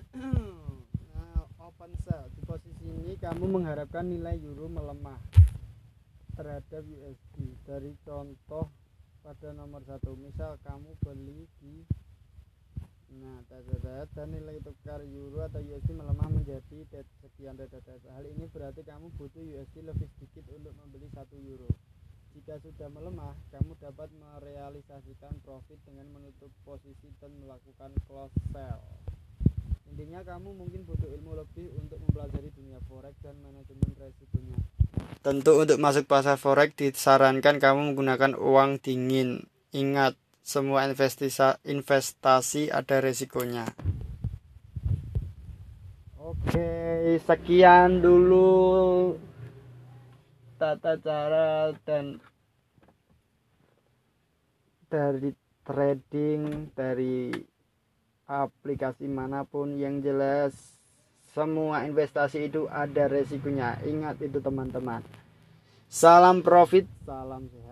nah, open sell di posisi ini kamu mengharapkan nilai euro melemah terhadap USD dari contoh pada nomor satu misal kamu beli di nah data dan nilai tukar euro atau USD melemah menjadi sekian data hal ini berarti kamu butuh USD lebih sedikit untuk membeli satu euro. Jika sudah melemah kamu dapat merealisasikan profit dengan menutup posisi dan melakukan close sell intinya kamu mungkin butuh ilmu lebih untuk mempelajari dunia forex dan manajemen resikonya tentu untuk masuk pasar forex disarankan kamu menggunakan uang dingin ingat semua investasi, investasi ada resikonya. Oke, sekian dulu tata cara dan dari trading dari aplikasi mana pun yang jelas semua investasi itu ada resikonya. Ingat itu teman-teman. Salam profit, salam sehat.